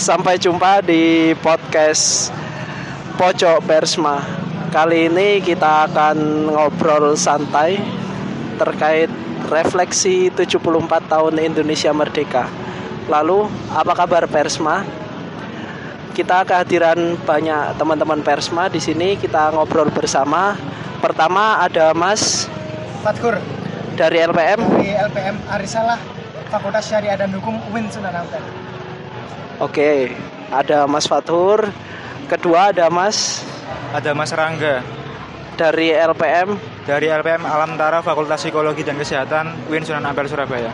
sampai jumpa di podcast Pojok Persma. Kali ini kita akan ngobrol santai terkait refleksi 74 tahun Indonesia Merdeka. Lalu, apa kabar Persma? Kita kehadiran banyak teman-teman Persma di sini kita ngobrol bersama. Pertama ada Mas Fatkur dari LPM. dari LPM Arisalah Fakultas Syariah dan Hukum UIN Sunan Ampel. Oke, ada Mas Fatur. Kedua ada Mas Ada Mas Rangga dari LPM. dari LPM Alam Tara Fakultas Psikologi dan Kesehatan UIN Sunan Ampel Surabaya.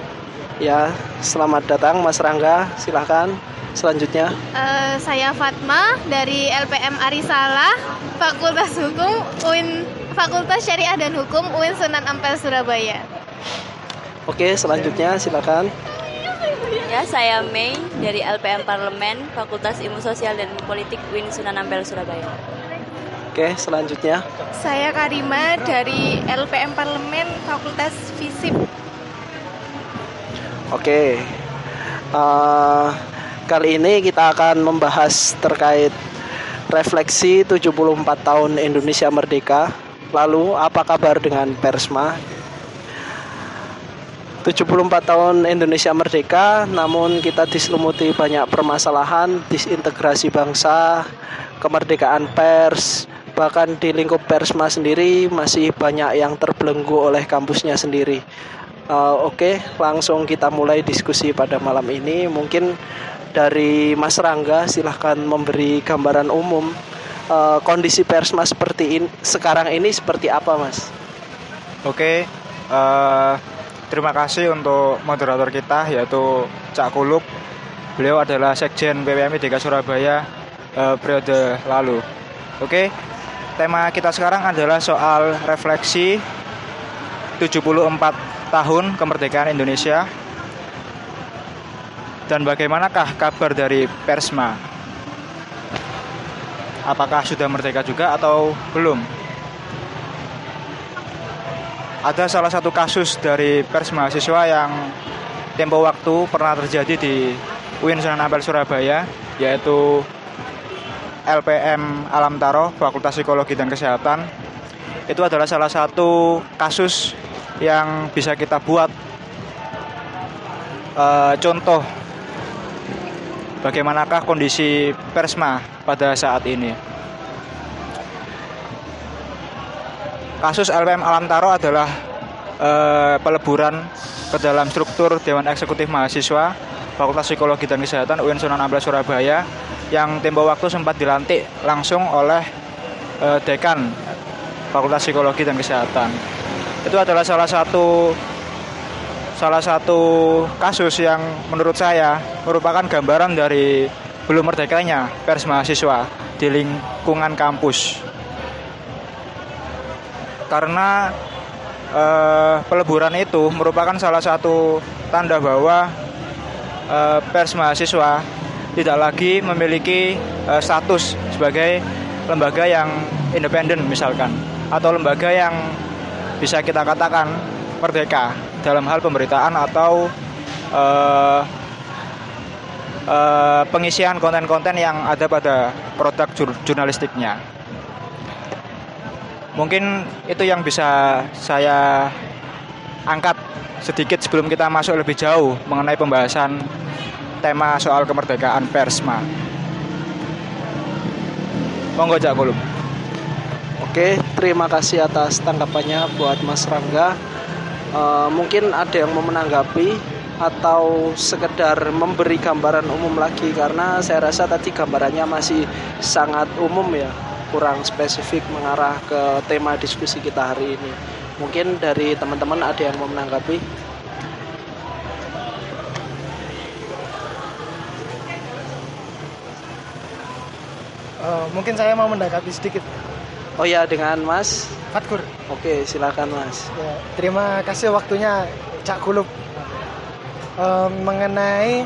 Ya, selamat datang Mas Rangga. Silahkan selanjutnya. Eh, saya Fatma dari LPM Arisalah, Fakultas Hukum UIN Fakultas Syariah dan Hukum UIN Sunan Ampel Surabaya. Oke, selanjutnya silakan. Ya, saya Mei dari LPM Parlemen, Fakultas Ilmu Sosial dan Politik UIN Sunan Ampel Surabaya. Oke, selanjutnya. Saya Karima dari LPM Parlemen, Fakultas Fisip. Oke. Eh, kali ini kita akan membahas terkait refleksi 74 tahun Indonesia Merdeka. Lalu, apa kabar dengan Persma? 74 tahun Indonesia Merdeka, namun kita diselumuti banyak permasalahan, disintegrasi bangsa, kemerdekaan pers, bahkan di lingkup Persma sendiri masih banyak yang terbelenggu oleh kampusnya sendiri. Uh, Oke, langsung kita mulai diskusi pada malam ini. Mungkin dari Mas Rangga, silahkan memberi gambaran umum uh, kondisi Persma seperti ini sekarang ini seperti apa, Mas? Oke, eh, terima kasih untuk moderator kita yaitu Cak Kuluk. Beliau adalah Sekjen PPMI DK Surabaya eh, periode lalu. Oke, tema kita sekarang adalah soal refleksi 74 tahun kemerdekaan Indonesia dan bagaimanakah kabar dari Persma? Apakah sudah merdeka juga atau belum? Ada salah satu kasus dari pers mahasiswa yang tempo waktu pernah terjadi di UIN Sunan Ampel Surabaya yaitu LPM Alam Taro Fakultas Psikologi dan Kesehatan itu adalah salah satu kasus yang bisa kita buat eh, contoh bagaimanakah kondisi persma pada saat ini. Kasus LPM Alam Taro adalah eh, peleburan ke dalam struktur Dewan Eksekutif Mahasiswa Fakultas Psikologi dan Kesehatan UIN Sunan Ampel Surabaya yang tempo waktu sempat dilantik langsung oleh eh, dekan Fakultas Psikologi dan Kesehatan. Itu adalah salah satu salah satu kasus yang menurut saya merupakan gambaran dari belum merdekanya pers mahasiswa di lingkungan kampus karena eh, peleburan itu merupakan salah satu tanda bahwa eh, pers mahasiswa tidak lagi memiliki eh, status sebagai lembaga yang independen misalkan atau lembaga yang bisa kita katakan merdeka dalam hal pemberitaan atau pengisian konten-konten yang ada pada produk jur- jurnalistiknya. Mungkin itu yang bisa saya angkat sedikit sebelum kita masuk lebih jauh mengenai pembahasan tema soal kemerdekaan persma. Monggo Cak. Oke, terima kasih atas tanggapannya buat Mas Rangga. Eh, mungkin ada yang mau menanggapi atau sekedar memberi gambaran umum lagi karena saya rasa tadi gambarannya masih sangat umum ya, kurang spesifik mengarah ke tema diskusi kita hari ini. Mungkin dari teman-teman ada yang mau menanggapi? Eh, mungkin saya mau menanggapi sedikit. Oh ya, dengan Mas. Fatkur, Oke, silakan Mas. ya, terima kasih waktunya Cak Kulub Eh, mengenai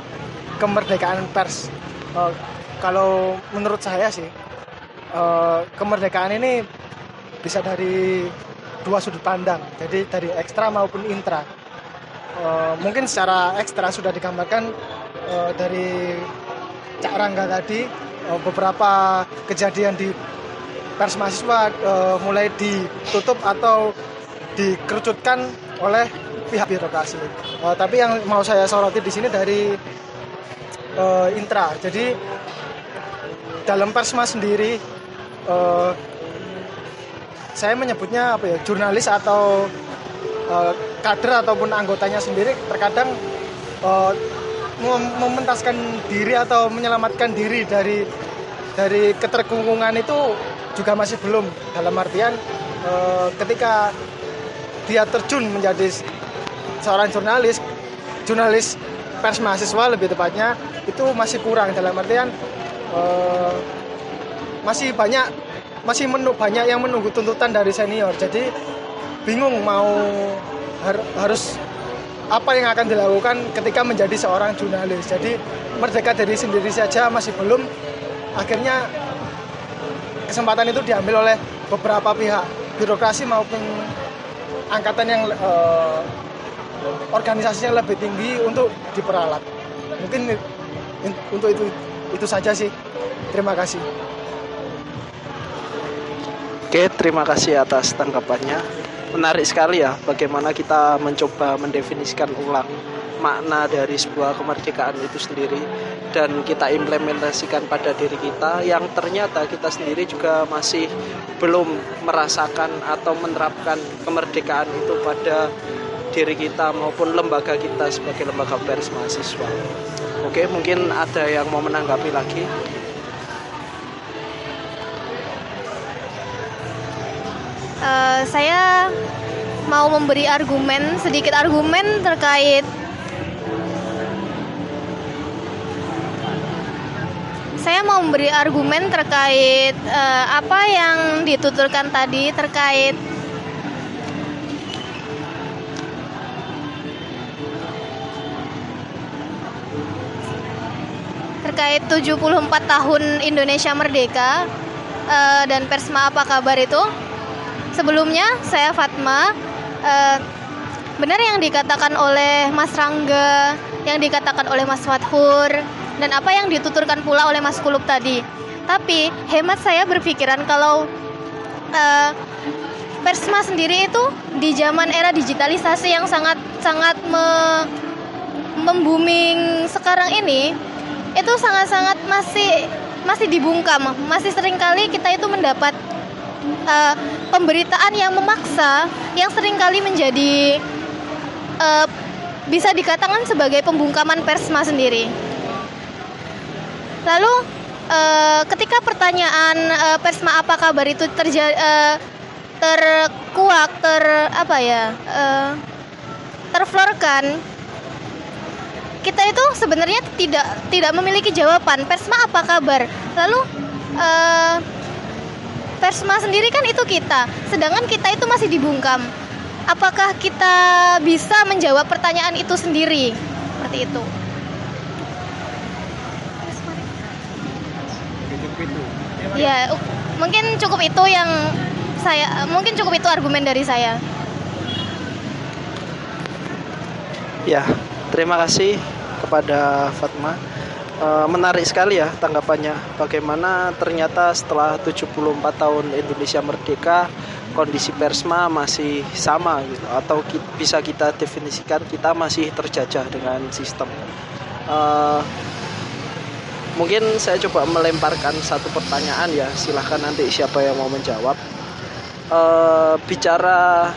kemerdekaan pers. Eh, kalau menurut saya sih eh, kemerdekaan ini bisa dari dua sudut pandang. Jadi dari ekstra maupun intra. Eh, mungkin secara ekstra sudah digambarkan eh, dari Cak Rangga tadi uh, beberapa kejadian di pers mahasiswa uh, mulai ditutup atau dikerucutkan oleh pihak birokrasi. Uh, tapi yang mau saya soroti di sini dari uh, intra. Jadi dalam persma sendiri uh, saya menyebutnya apa ya jurnalis atau uh, kader ataupun anggotanya sendiri terkadang uh, mementaskan diri atau menyelamatkan diri dari dari keterkungkungan itu juga masih belum. Dalam artian e, ketika dia terjun menjadi seorang jurnalis jurnalis pers mahasiswa lebih tepatnya itu masih kurang. Dalam artian e, masih banyak masih menunggu banyak yang menunggu tuntutan dari senior jadi bingung mau har, harus apa yang akan dilakukan ketika menjadi seorang jurnalis. Jadi merdeka dari sendiri saja masih belum. Akhirnya kesempatan itu diambil oleh beberapa pihak, birokrasi maupun angkatan yang uh, organisasinya lebih tinggi untuk diperalat. Mungkin untuk itu itu saja sih. Terima kasih. Oke, terima kasih atas tanggapannya menarik sekali ya bagaimana kita mencoba mendefinisikan ulang makna dari sebuah kemerdekaan itu sendiri dan kita implementasikan pada diri kita yang ternyata kita sendiri juga masih belum merasakan atau menerapkan kemerdekaan itu pada diri kita maupun lembaga kita sebagai lembaga pers mahasiswa. Oke, mungkin ada yang mau menanggapi lagi. Uh, saya mau memberi argumen sedikit argumen terkait saya mau memberi argumen terkait uh, apa yang dituturkan tadi terkait terkait 74 tahun Indonesia Merdeka. Uh, dan Persma apa kabar itu sebelumnya saya Fatma uh, benar yang dikatakan oleh Mas Rangga yang dikatakan oleh Mas Fathur dan apa yang dituturkan pula oleh Mas Kulub tadi. Tapi hemat saya berpikiran kalau uh, Persma sendiri itu di zaman era digitalisasi yang sangat sangat me, membuming sekarang ini itu sangat-sangat masih masih dibungkam. Masih sering kali kita itu mendapat uh, pemberitaan yang memaksa yang sering kali menjadi uh, bisa dikatakan sebagai pembungkaman persma sendiri. Lalu uh, ketika pertanyaan uh, persma apa kabar itu terjadi uh, terkuak ter apa ya uh, terflorkan kita itu sebenarnya tidak tidak memiliki jawaban persma apa kabar lalu uh, Persma sendiri kan itu kita, sedangkan kita itu masih dibungkam. Apakah kita bisa menjawab pertanyaan itu sendiri? Seperti itu. Ya, mungkin cukup itu yang saya mungkin cukup itu argumen dari saya. Ya, terima kasih kepada Fatma. Eh, menarik sekali ya tanggapannya. Bagaimana ternyata setelah 74 tahun Indonesia merdeka kondisi persma masih sama gitu atau ki bisa kita definisikan kita masih terjajah dengan sistem. Uh, mungkin saya coba melemparkan satu pertanyaan ya silahkan nanti siapa yang mau menjawab. Uh, bicara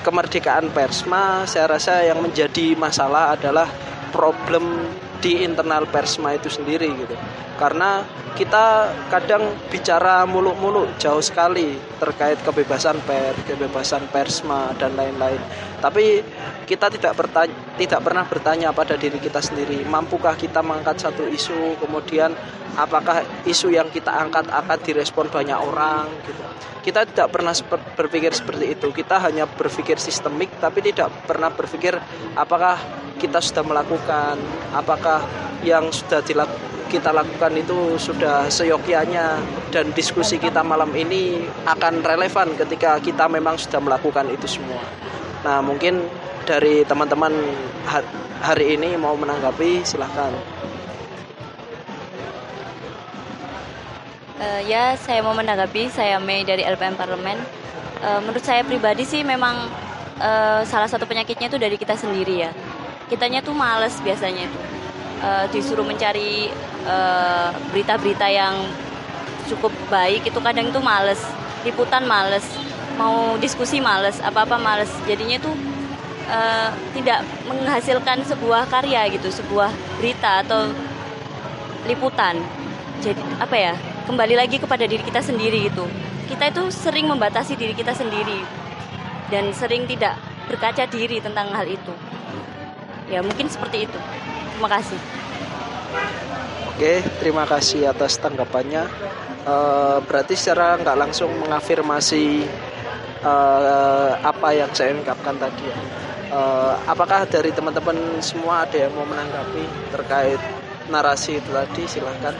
kemerdekaan persma saya rasa yang menjadi masalah adalah problem di internal persma itu sendiri gitu karena kita kadang bicara muluk-muluk jauh sekali terkait kebebasan pers, kebebasan persma dan lain-lain. Tapi kita tidak bertanya, tidak pernah bertanya pada diri kita sendiri, mampukah kita mengangkat satu isu, kemudian apakah isu yang kita angkat akan direspon banyak orang gitu. Kita tidak pernah berpikir seperti itu. Kita hanya berpikir sistemik tapi tidak pernah berpikir apakah kita sudah melakukan, apakah yang sudah dilakukan kita lakukan itu sudah seyogianya dan diskusi kita malam ini akan relevan ketika kita memang sudah melakukan itu semua. Nah, mungkin dari teman-teman hari ini mau menanggapi silahkan. Eh, ya, saya mau menanggapi. Saya Mei dari LPM Parlemen. Eh, menurut saya pribadi sih memang eh, salah satu penyakitnya itu dari kita sendiri ya. Kitanya tuh males biasanya itu. Eh, disuruh mencari berita-berita yang cukup baik itu kadang itu males. Liputan males. Mau diskusi males. Apa-apa males. Jadinya tuh eh, tidak menghasilkan sebuah karya gitu, sebuah berita atau liputan. Jadi apa ya? Kembali lagi kepada diri kita sendiri gitu. Kita itu sering membatasi diri kita sendiri dan sering tidak berkaca diri tentang hal itu. Ya mungkin seperti itu. Terima kasih. Oke, terima kasih atas tanggapannya. Eh, berarti secara nggak langsung mengafirmasi eh, apa yang saya ungkapkan tadi ya. Eh, apakah dari teman-teman semua ada yang mau menanggapi terkait narasi itu tadi? Silahkan.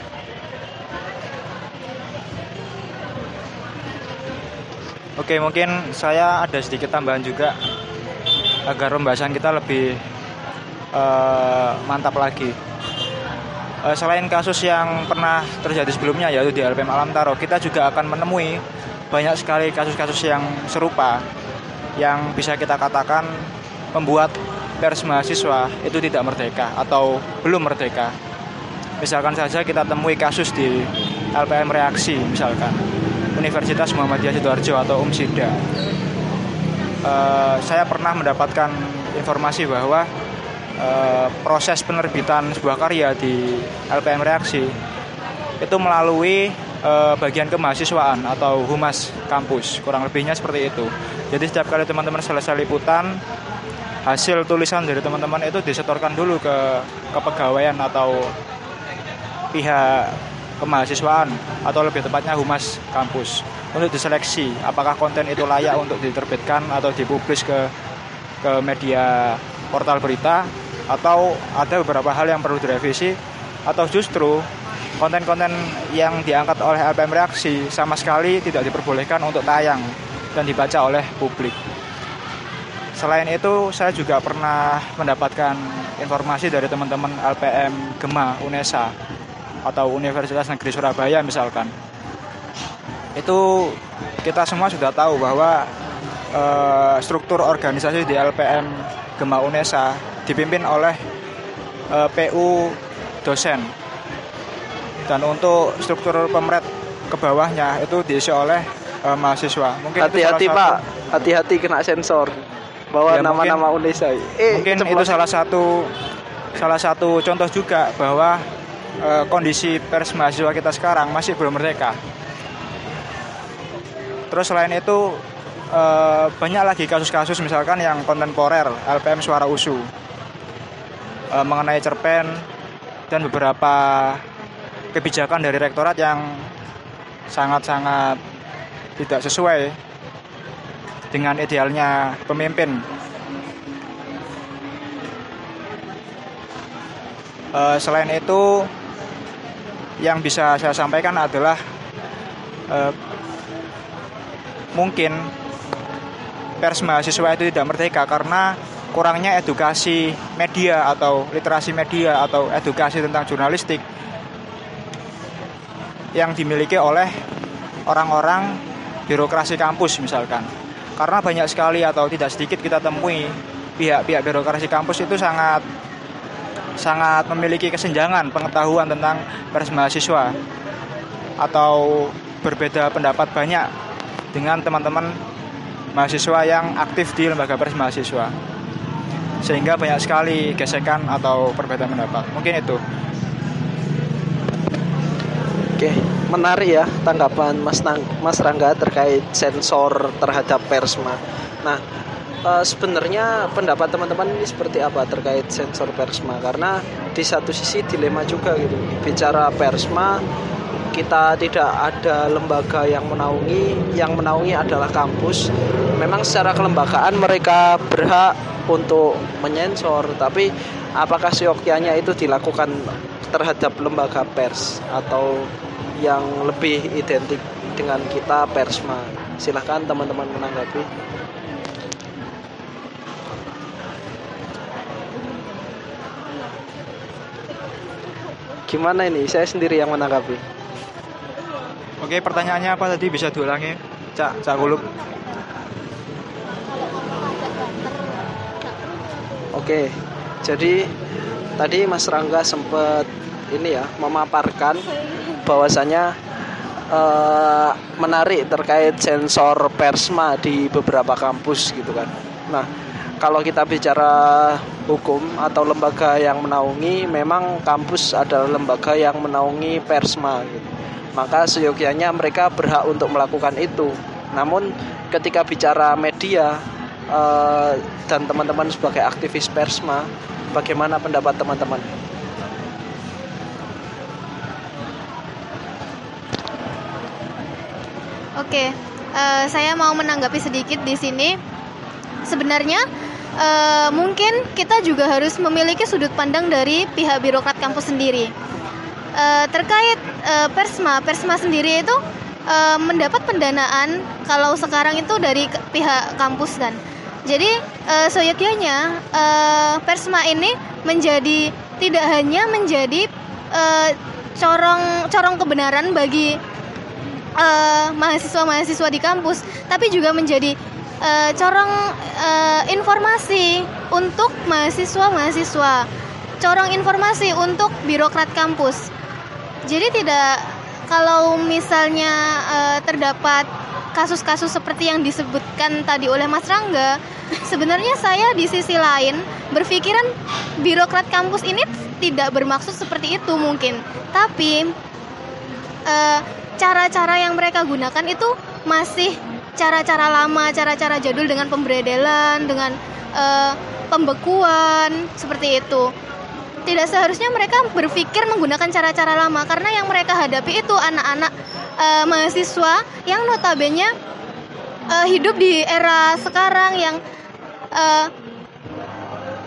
Oke, mungkin saya ada sedikit tambahan juga agar pembahasan kita lebih eh, mantap lagi. Eh, selain kasus yang pernah terjadi sebelumnya yaitu di LPM Alam Taro, kita juga akan menemui banyak sekali kasus-kasus yang serupa yang bisa kita katakan membuat pers mahasiswa itu tidak merdeka atau belum merdeka. Misalkan saja kita temui kasus di LPM Reaksi misalkan Universitas Muhammadiyah Sidoarjo atau UMSIDA. Eh, saya pernah mendapatkan informasi bahwa eh, proses penerbitan sebuah karya di LPM Reaksi itu melalui eh, bagian kemahasiswaan atau humas kampus kurang lebihnya seperti itu. Jadi setiap kali teman-teman selesai liputan hasil tulisan dari teman-teman itu disetorkan dulu ke kepegawaian atau pihak kemahasiswaan atau lebih tepatnya humas kampus untuk diseleksi apakah konten itu layak untuk diterbitkan atau dipublis ke ke media portal berita atau ada beberapa hal yang perlu direvisi atau justru konten-konten yang diangkat oleh LPM Reaksi sama sekali tidak diperbolehkan untuk tayang dan dibaca oleh publik. Selain itu, saya juga pernah mendapatkan informasi dari teman-teman LPM Gema UNESA atau Universitas Negeri Surabaya misalkan. Itu kita semua sudah tahu bahwa eh, struktur organisasi di LPM Gema UNESA dipimpin oleh eh, PU dosen. Dan untuk struktur pemret ke bawahnya itu diisi oleh eh, mahasiswa. Mungkin Hati-hati Pak, hati-hati kena sensor. Bawa Ya, nama-nama Unesa. Eh, mungkin itu salah satu salah satu contoh juga bahwa eh, kondisi pers mahasiswa kita sekarang masih belum merdeka. Terus selain itu eh, banyak lagi kasus-kasus misalkan yang kontemporer LPM Suara Usu eh, mengenai cerpen dan beberapa kebijakan dari rektorat yang sangat-sangat tidak sesuai dengan idealnya pemimpin. Eh, selain itu, yang bisa saya sampaikan adalah eh, mungkin pers mahasiswa itu tidak merdeka karena kurangnya edukasi media atau literasi media atau edukasi tentang jurnalistik yang dimiliki oleh orang-orang birokrasi kampus misalkan. Karena banyak sekali atau tidak sedikit kita temui pihak-pihak birokrasi kampus itu sangat sangat memiliki kesenjangan pengetahuan tentang pers mahasiswa atau berbeda pendapat banyak dengan teman-teman mahasiswa yang aktif di lembaga pers mahasiswa. Sehingga banyak sekali gesekan atau perbedaan pendapat. Mungkin itu Oke, menarik ya tanggapan Mas Nang, Mas Rangga terkait sensor terhadap persma. Nah, eh, sebenarnya pendapat teman-teman ini seperti apa terkait sensor persma? Karena di satu sisi dilema juga gitu. Bicara persma, kita tidak ada lembaga yang menaungi, yang menaungi adalah kampus. Memang secara kelembagaan mereka berhak untuk menyensor, tapi apakah seyogyanya itu dilakukan terhadap lembaga pers atau yang lebih identik dengan kita persma. Silahkan teman-teman menanggapi. Gimana ini? Saya sendiri yang menanggapi. Oke, pertanyaannya apa tadi bisa diulangi? Cak, Cak Kulub. Oke, jadi tadi Mas Rangga sempat ini ya memaparkan bahwasanya eh, menarik terkait sensor persma di beberapa kampus gitu kan. Nah, kalau kita bicara hukum atau lembaga yang menaungi, memang kampus adalah lembaga yang menaungi persma gitu. Maka seyogianya mereka berhak untuk melakukan itu. Namun ketika bicara media eh, dan teman-teman sebagai aktivis persma, bagaimana pendapat teman-teman? Oke, eh, saya mau menanggapi sedikit di sini. Sebenarnya eh, mungkin kita juga harus memiliki sudut pandang dari pihak birokrat kampus sendiri. Eh, terkait eh, Persma, Persma sendiri itu eh, mendapat pendanaan kalau sekarang itu dari pihak kampus kan. Jadi eh, seyogyanya eh, Persma ini menjadi tidak hanya menjadi eh, corong corong kebenaran bagi eh, mahasiswa-mahasiswa di kampus, tapi juga menjadi eh, corong eh, informasi untuk mahasiswa-mahasiswa, corong informasi untuk birokrat kampus. Jadi tidak kalau misalnya eh, terdapat kasus-kasus seperti yang disebutkan tadi oleh Mas Rangga, sebenarnya saya di sisi lain berpikiran birokrat kampus ini tidak bermaksud seperti itu mungkin, tapi eh, cara-cara yang mereka gunakan itu masih cara-cara lama, cara-cara jadul dengan pemberedelan, dengan eh, pembekuan seperti itu. Tidak seharusnya mereka berpikir menggunakan cara-cara lama karena yang mereka hadapi itu anak-anak eh, mahasiswa yang notabene eh, hidup di era sekarang yang eh,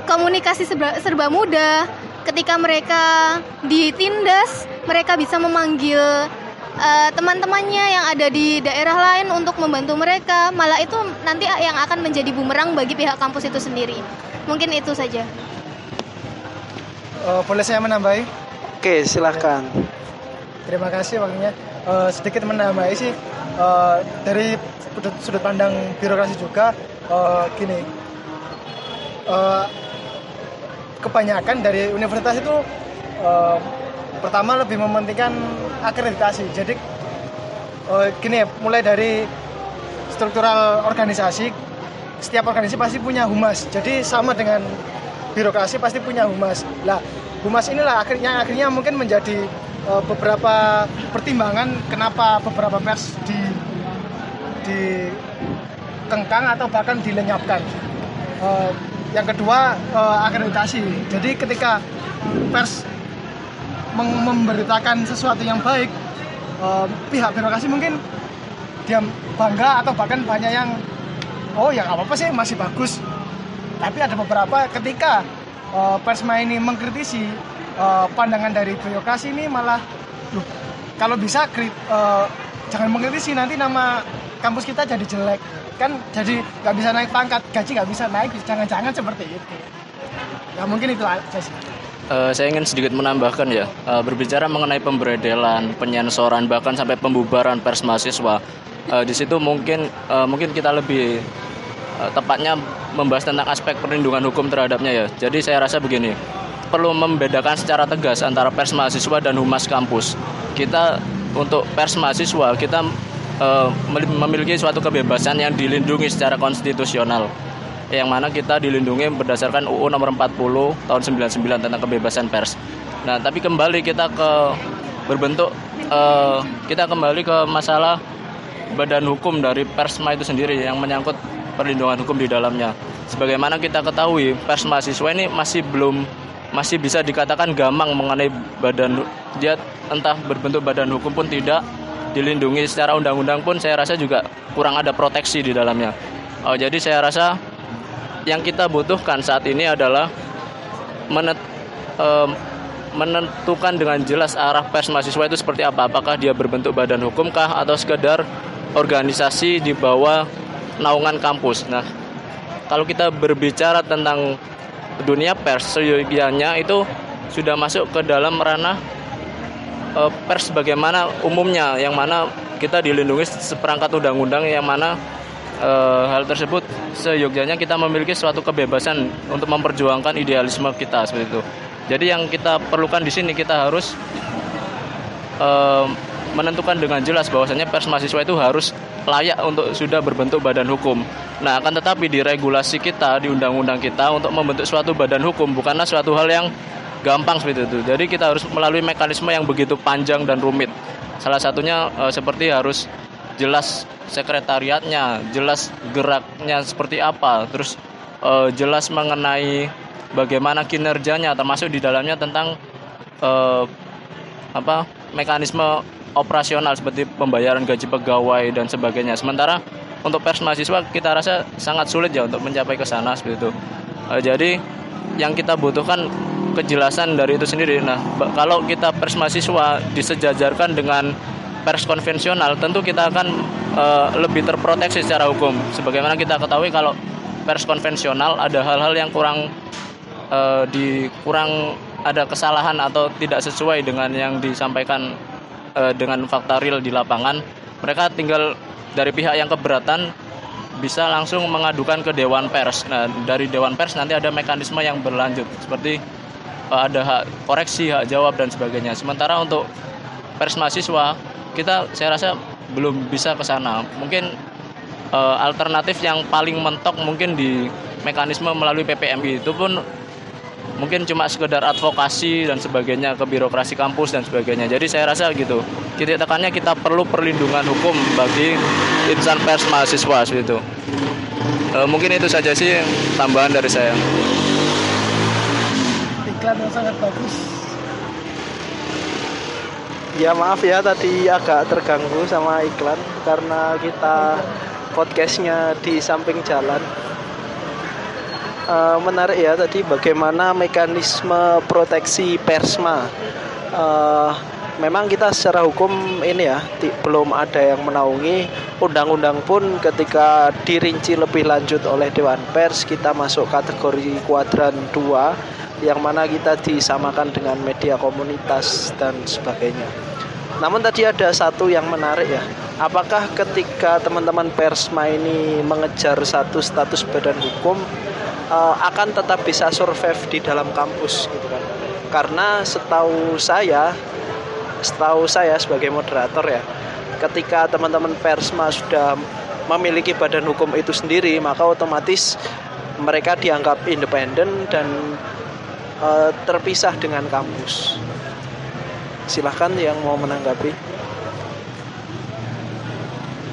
komunikasi serba, serba mudah. Ketika mereka ditindas, mereka bisa memanggil eh, teman-temannya yang ada di daerah lain untuk membantu mereka. Malah itu nanti yang akan menjadi bumerang bagi pihak kampus itu sendiri. Mungkin itu saja. Eh, boleh saya menambahi? Oke, silahkan. Terima kasih waktunya. Eh, sedikit menambahi sih eh, dari sudut, sudut pandang birokrasi juga eh, gini. Eh, kebanyakan dari universitas itu eh, pertama lebih mementingkan akreditasi. Jadi eh, gini ya, mulai dari struktural organisasi, setiap organisasi pasti punya humas. Jadi sama dengan birokrasi pasti punya humas. Lah, humas inilah akhirnya akhirnya mungkin menjadi eh, beberapa pertimbangan kenapa beberapa pers di di kengkang atau bahkan dilenyapkan. Eh, yang kedua eh, akreditasi. Jadi ketika pers memberitakan sesuatu yang baik, eh, pihak birokrasi mungkin dia bangga atau bahkan banyak yang oh ya apa-apa sih masih bagus. Tapi ada beberapa ketika eh, persma ini mengkritisi eh, pandangan dari birokrasi ini malah, "Loh, kalau bisa krit, eh, jangan mengkritisi nanti nama kampus kita jadi jelek. Kan jadi nggak bisa naik pangkat gaji nggak bisa naik jangan-jangan seperti itu. Ya mungkin itu aja sih Eh, saya ingin sedikit menambahkan ya, eh, berbicara mengenai pemberedelan, penyensoran, bahkan sampai pembubaran pers mahasiswa. Eh, di situ mungkin eh, mungkin kita lebih eh, tepatnya membahas tentang aspek perlindungan hukum terhadapnya ya. Jadi saya rasa begini, perlu membedakan secara tegas antara pers mahasiswa dan humas kampus. Kita untuk pers mahasiswa kita mem- memiliki suatu kebebasan yang dilindungi secara konstitusional yang mana kita dilindungi berdasarkan UU nomor 40 tahun 99 tentang kebebasan pers. Nah, tapi kembali kita ke berbentuk eh, kita kembali ke masalah badan hukum dari Persma itu sendiri yang menyangkut perlindungan hukum di dalamnya. Sebagaimana kita ketahui, pers mahasiswa ini masih belum masih bisa dikatakan gamang mengenai badan dia entah berbentuk badan hukum pun tidak dilindungi secara undang-undang pun saya rasa juga kurang ada proteksi di dalamnya. Oh, jadi saya rasa yang kita butuhkan saat ini adalah menet, em, menentukan dengan jelas arah pers mahasiswa itu seperti apa. Apakah dia berbentuk badan hukumkah atau sekedar organisasi di bawah naungan kampus. Nah, kalau kita berbicara tentang dunia pers, seyogianya itu sudah masuk ke dalam ranah eh, pers bagaimana umumnya, yang mana kita dilindungi seperangkat undang-undang yang mana uh, hal tersebut seyogyanya kita memiliki suatu kebebasan untuk memperjuangkan idealisme kita seperti itu. Jadi yang kita perlukan di sini kita harus uh, menentukan dengan jelas bahwasanya pers mahasiswa itu harus layak untuk sudah berbentuk badan hukum. Nah, akan tetapi di regulasi kita, di undang-undang kita untuk membentuk suatu badan hukum bukanlah suatu hal yang gampang seperti itu. Jadi kita harus melalui mekanisme yang begitu panjang dan rumit. Salah satunya e, seperti harus jelas sekretariatnya, jelas geraknya seperti apa, terus e, jelas mengenai bagaimana kinerjanya, termasuk di dalamnya tentang e, apa mekanisme operasional seperti pembayaran gaji pegawai dan sebagainya. Sementara untuk pers mahasiswa kita rasa sangat sulit ya untuk mencapai ke sana seperti itu. E, jadi yang kita butuhkan kejelasan dari itu sendiri. Nah, kalau kita pers mahasiswa disejajarkan dengan pers konvensional, tentu kita akan e, lebih terproteksi secara hukum. Sebagaimana kita ketahui kalau pers konvensional ada hal-hal yang kurang e, di kurang ada kesalahan atau tidak sesuai dengan yang disampaikan uh, dengan fakta real di lapangan, mereka tinggal dari pihak yang keberatan bisa langsung mengadukan ke Dewan Pers. Nah, dari Dewan Pers nanti ada mekanisme yang berlanjut seperti uh, ada hak koreksi, hak jawab dan sebagainya. Sementara untuk pers mahasiswa, kita saya rasa belum bisa ke sana. Mungkin uh, alternatif yang paling mentok mungkin di mekanisme melalui PPMI itu pun mungkin cuma sekedar advokasi dan sebagainya ke birokrasi kampus dan sebagainya. Jadi saya rasa gitu. Titik tekannya kita perlu perlindungan hukum bagi insan pers mahasiswa itu. E, mungkin itu saja sih tambahan dari saya. Iklan yang sangat bagus. Ya maaf ya tadi agak terganggu sama iklan karena kita podcastnya di samping jalan. Uh, menarik ya tadi bagaimana mekanisme proteksi persma. Uh, memang kita secara hukum ini ya belum ada yang menaungi. Undang-undang pun ketika dirinci lebih lanjut oleh Dewan Pers kita masuk kategori kuadran 2 yang mana kita disamakan dengan media komunitas dan sebagainya. Namun tadi ada satu yang menarik ya. Apakah ketika teman-teman persma ini mengejar satu status badan hukum uh, akan tetap bisa survive di dalam kampus gitu kan karena setahu saya setahu saya sebagai moderator ya ketika teman-teman persma sudah memiliki badan hukum itu sendiri maka otomatis mereka dianggap independen dan uh, terpisah dengan kampus silahkan yang mau menanggapi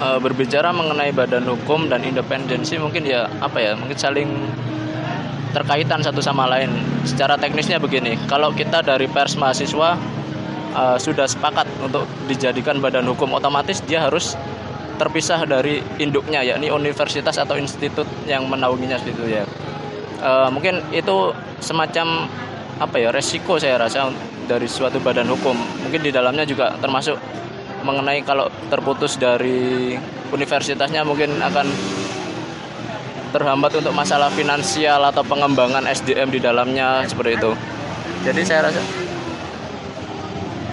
uh, berbicara mengenai badan hukum dan independensi mungkin ya apa ya mungkin saling terkaitan satu sama lain. Secara teknisnya begini, kalau kita dari pers mahasiswa uh, sudah sepakat untuk dijadikan badan hukum, otomatis dia harus terpisah dari induknya, yakni universitas atau institut yang menaunginya itu ya. Uh, mungkin itu semacam apa ya resiko saya rasa dari suatu badan hukum. Mungkin di dalamnya juga termasuk mengenai kalau terputus dari universitasnya mungkin akan terhambat untuk masalah finansial atau pengembangan SDM di dalamnya seperti itu. Jadi saya rasa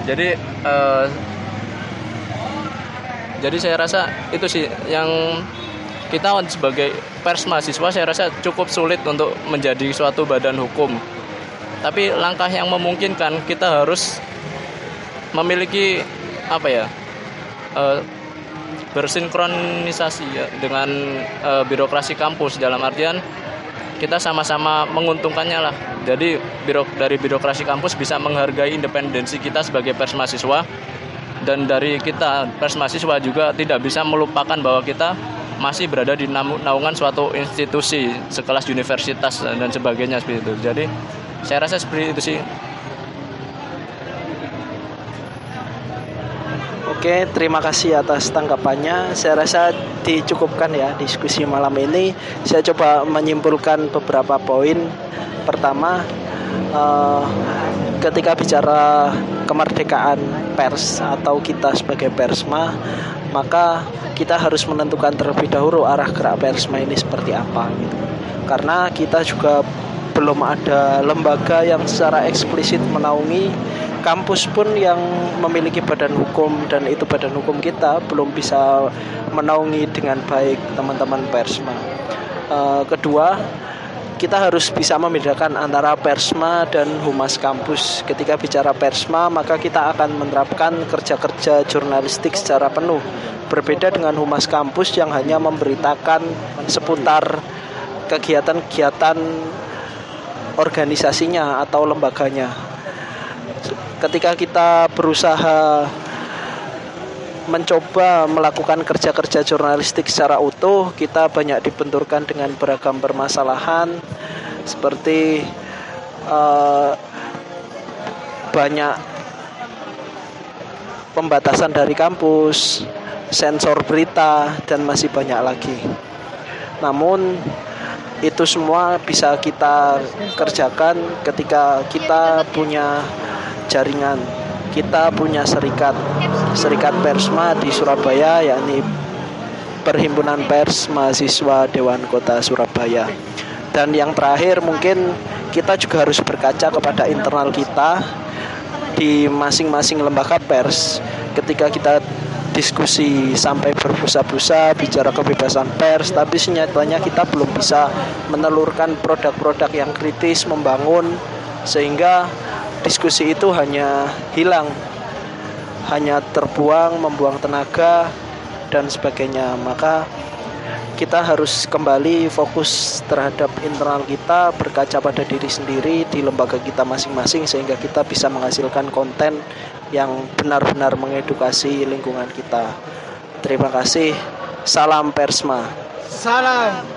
jadi uh, jadi saya rasa itu sih yang kita sebagai pers mahasiswa saya rasa cukup sulit untuk menjadi suatu badan hukum. Tapi langkah yang memungkinkan kita harus memiliki apa ya? Uh, bersinkronisasi ya dengan e, birokrasi kampus dalam artian kita sama-sama menguntungkannya lah. Jadi birok dari birokrasi kampus bisa menghargai independensi kita sebagai pers mahasiswa dan dari kita pers mahasiswa juga tidak bisa melupakan bahwa kita masih berada di naungan suatu institusi sekelas universitas dan sebagainya seperti itu. Jadi saya rasa seperti itu sih Oke, terima kasih atas tanggapannya. Saya rasa dicukupkan ya diskusi malam ini. Saya coba menyimpulkan beberapa poin. Pertama, uh, ketika bicara kemerdekaan pers atau kita sebagai persma, maka kita harus menentukan terlebih dahulu arah gerak persma ini seperti apa gitu. Karena kita juga belum ada lembaga yang secara eksplisit menaungi kampus pun yang memiliki badan hukum dan itu badan hukum kita belum bisa menaungi dengan baik teman-teman persma. Uh, kedua, kita harus bisa membedakan antara persma dan humas kampus. Ketika bicara persma, maka kita akan menerapkan kerja-kerja jurnalistik secara penuh. Berbeda dengan humas kampus yang hanya memberitakan seputar kegiatan-kegiatan organisasinya atau lembaganya. Ketika kita berusaha mencoba melakukan kerja-kerja jurnalistik secara utuh, kita banyak dibenturkan dengan beragam permasalahan seperti uh, banyak pembatasan dari kampus, sensor berita dan masih banyak lagi. Namun itu semua bisa kita kerjakan ketika kita punya jaringan kita punya serikat serikat persma di Surabaya yakni Perhimpunan Pers Mahasiswa Dewan Kota Surabaya. Dan yang terakhir mungkin kita juga harus berkaca kepada internal kita di masing-masing lembaga pers. Ketika kita diskusi sampai berbusa-busa bicara kebebasan pers tapi senyatanya kita belum bisa menelurkan produk-produk yang kritis membangun sehingga diskusi itu hanya hilang hanya terbuang membuang tenaga dan sebagainya maka kita harus kembali fokus terhadap internal kita, berkaca pada diri sendiri di lembaga kita masing-masing sehingga kita bisa menghasilkan konten yang benar-benar mengedukasi lingkungan kita. Terima kasih. Salam Persma. Salam.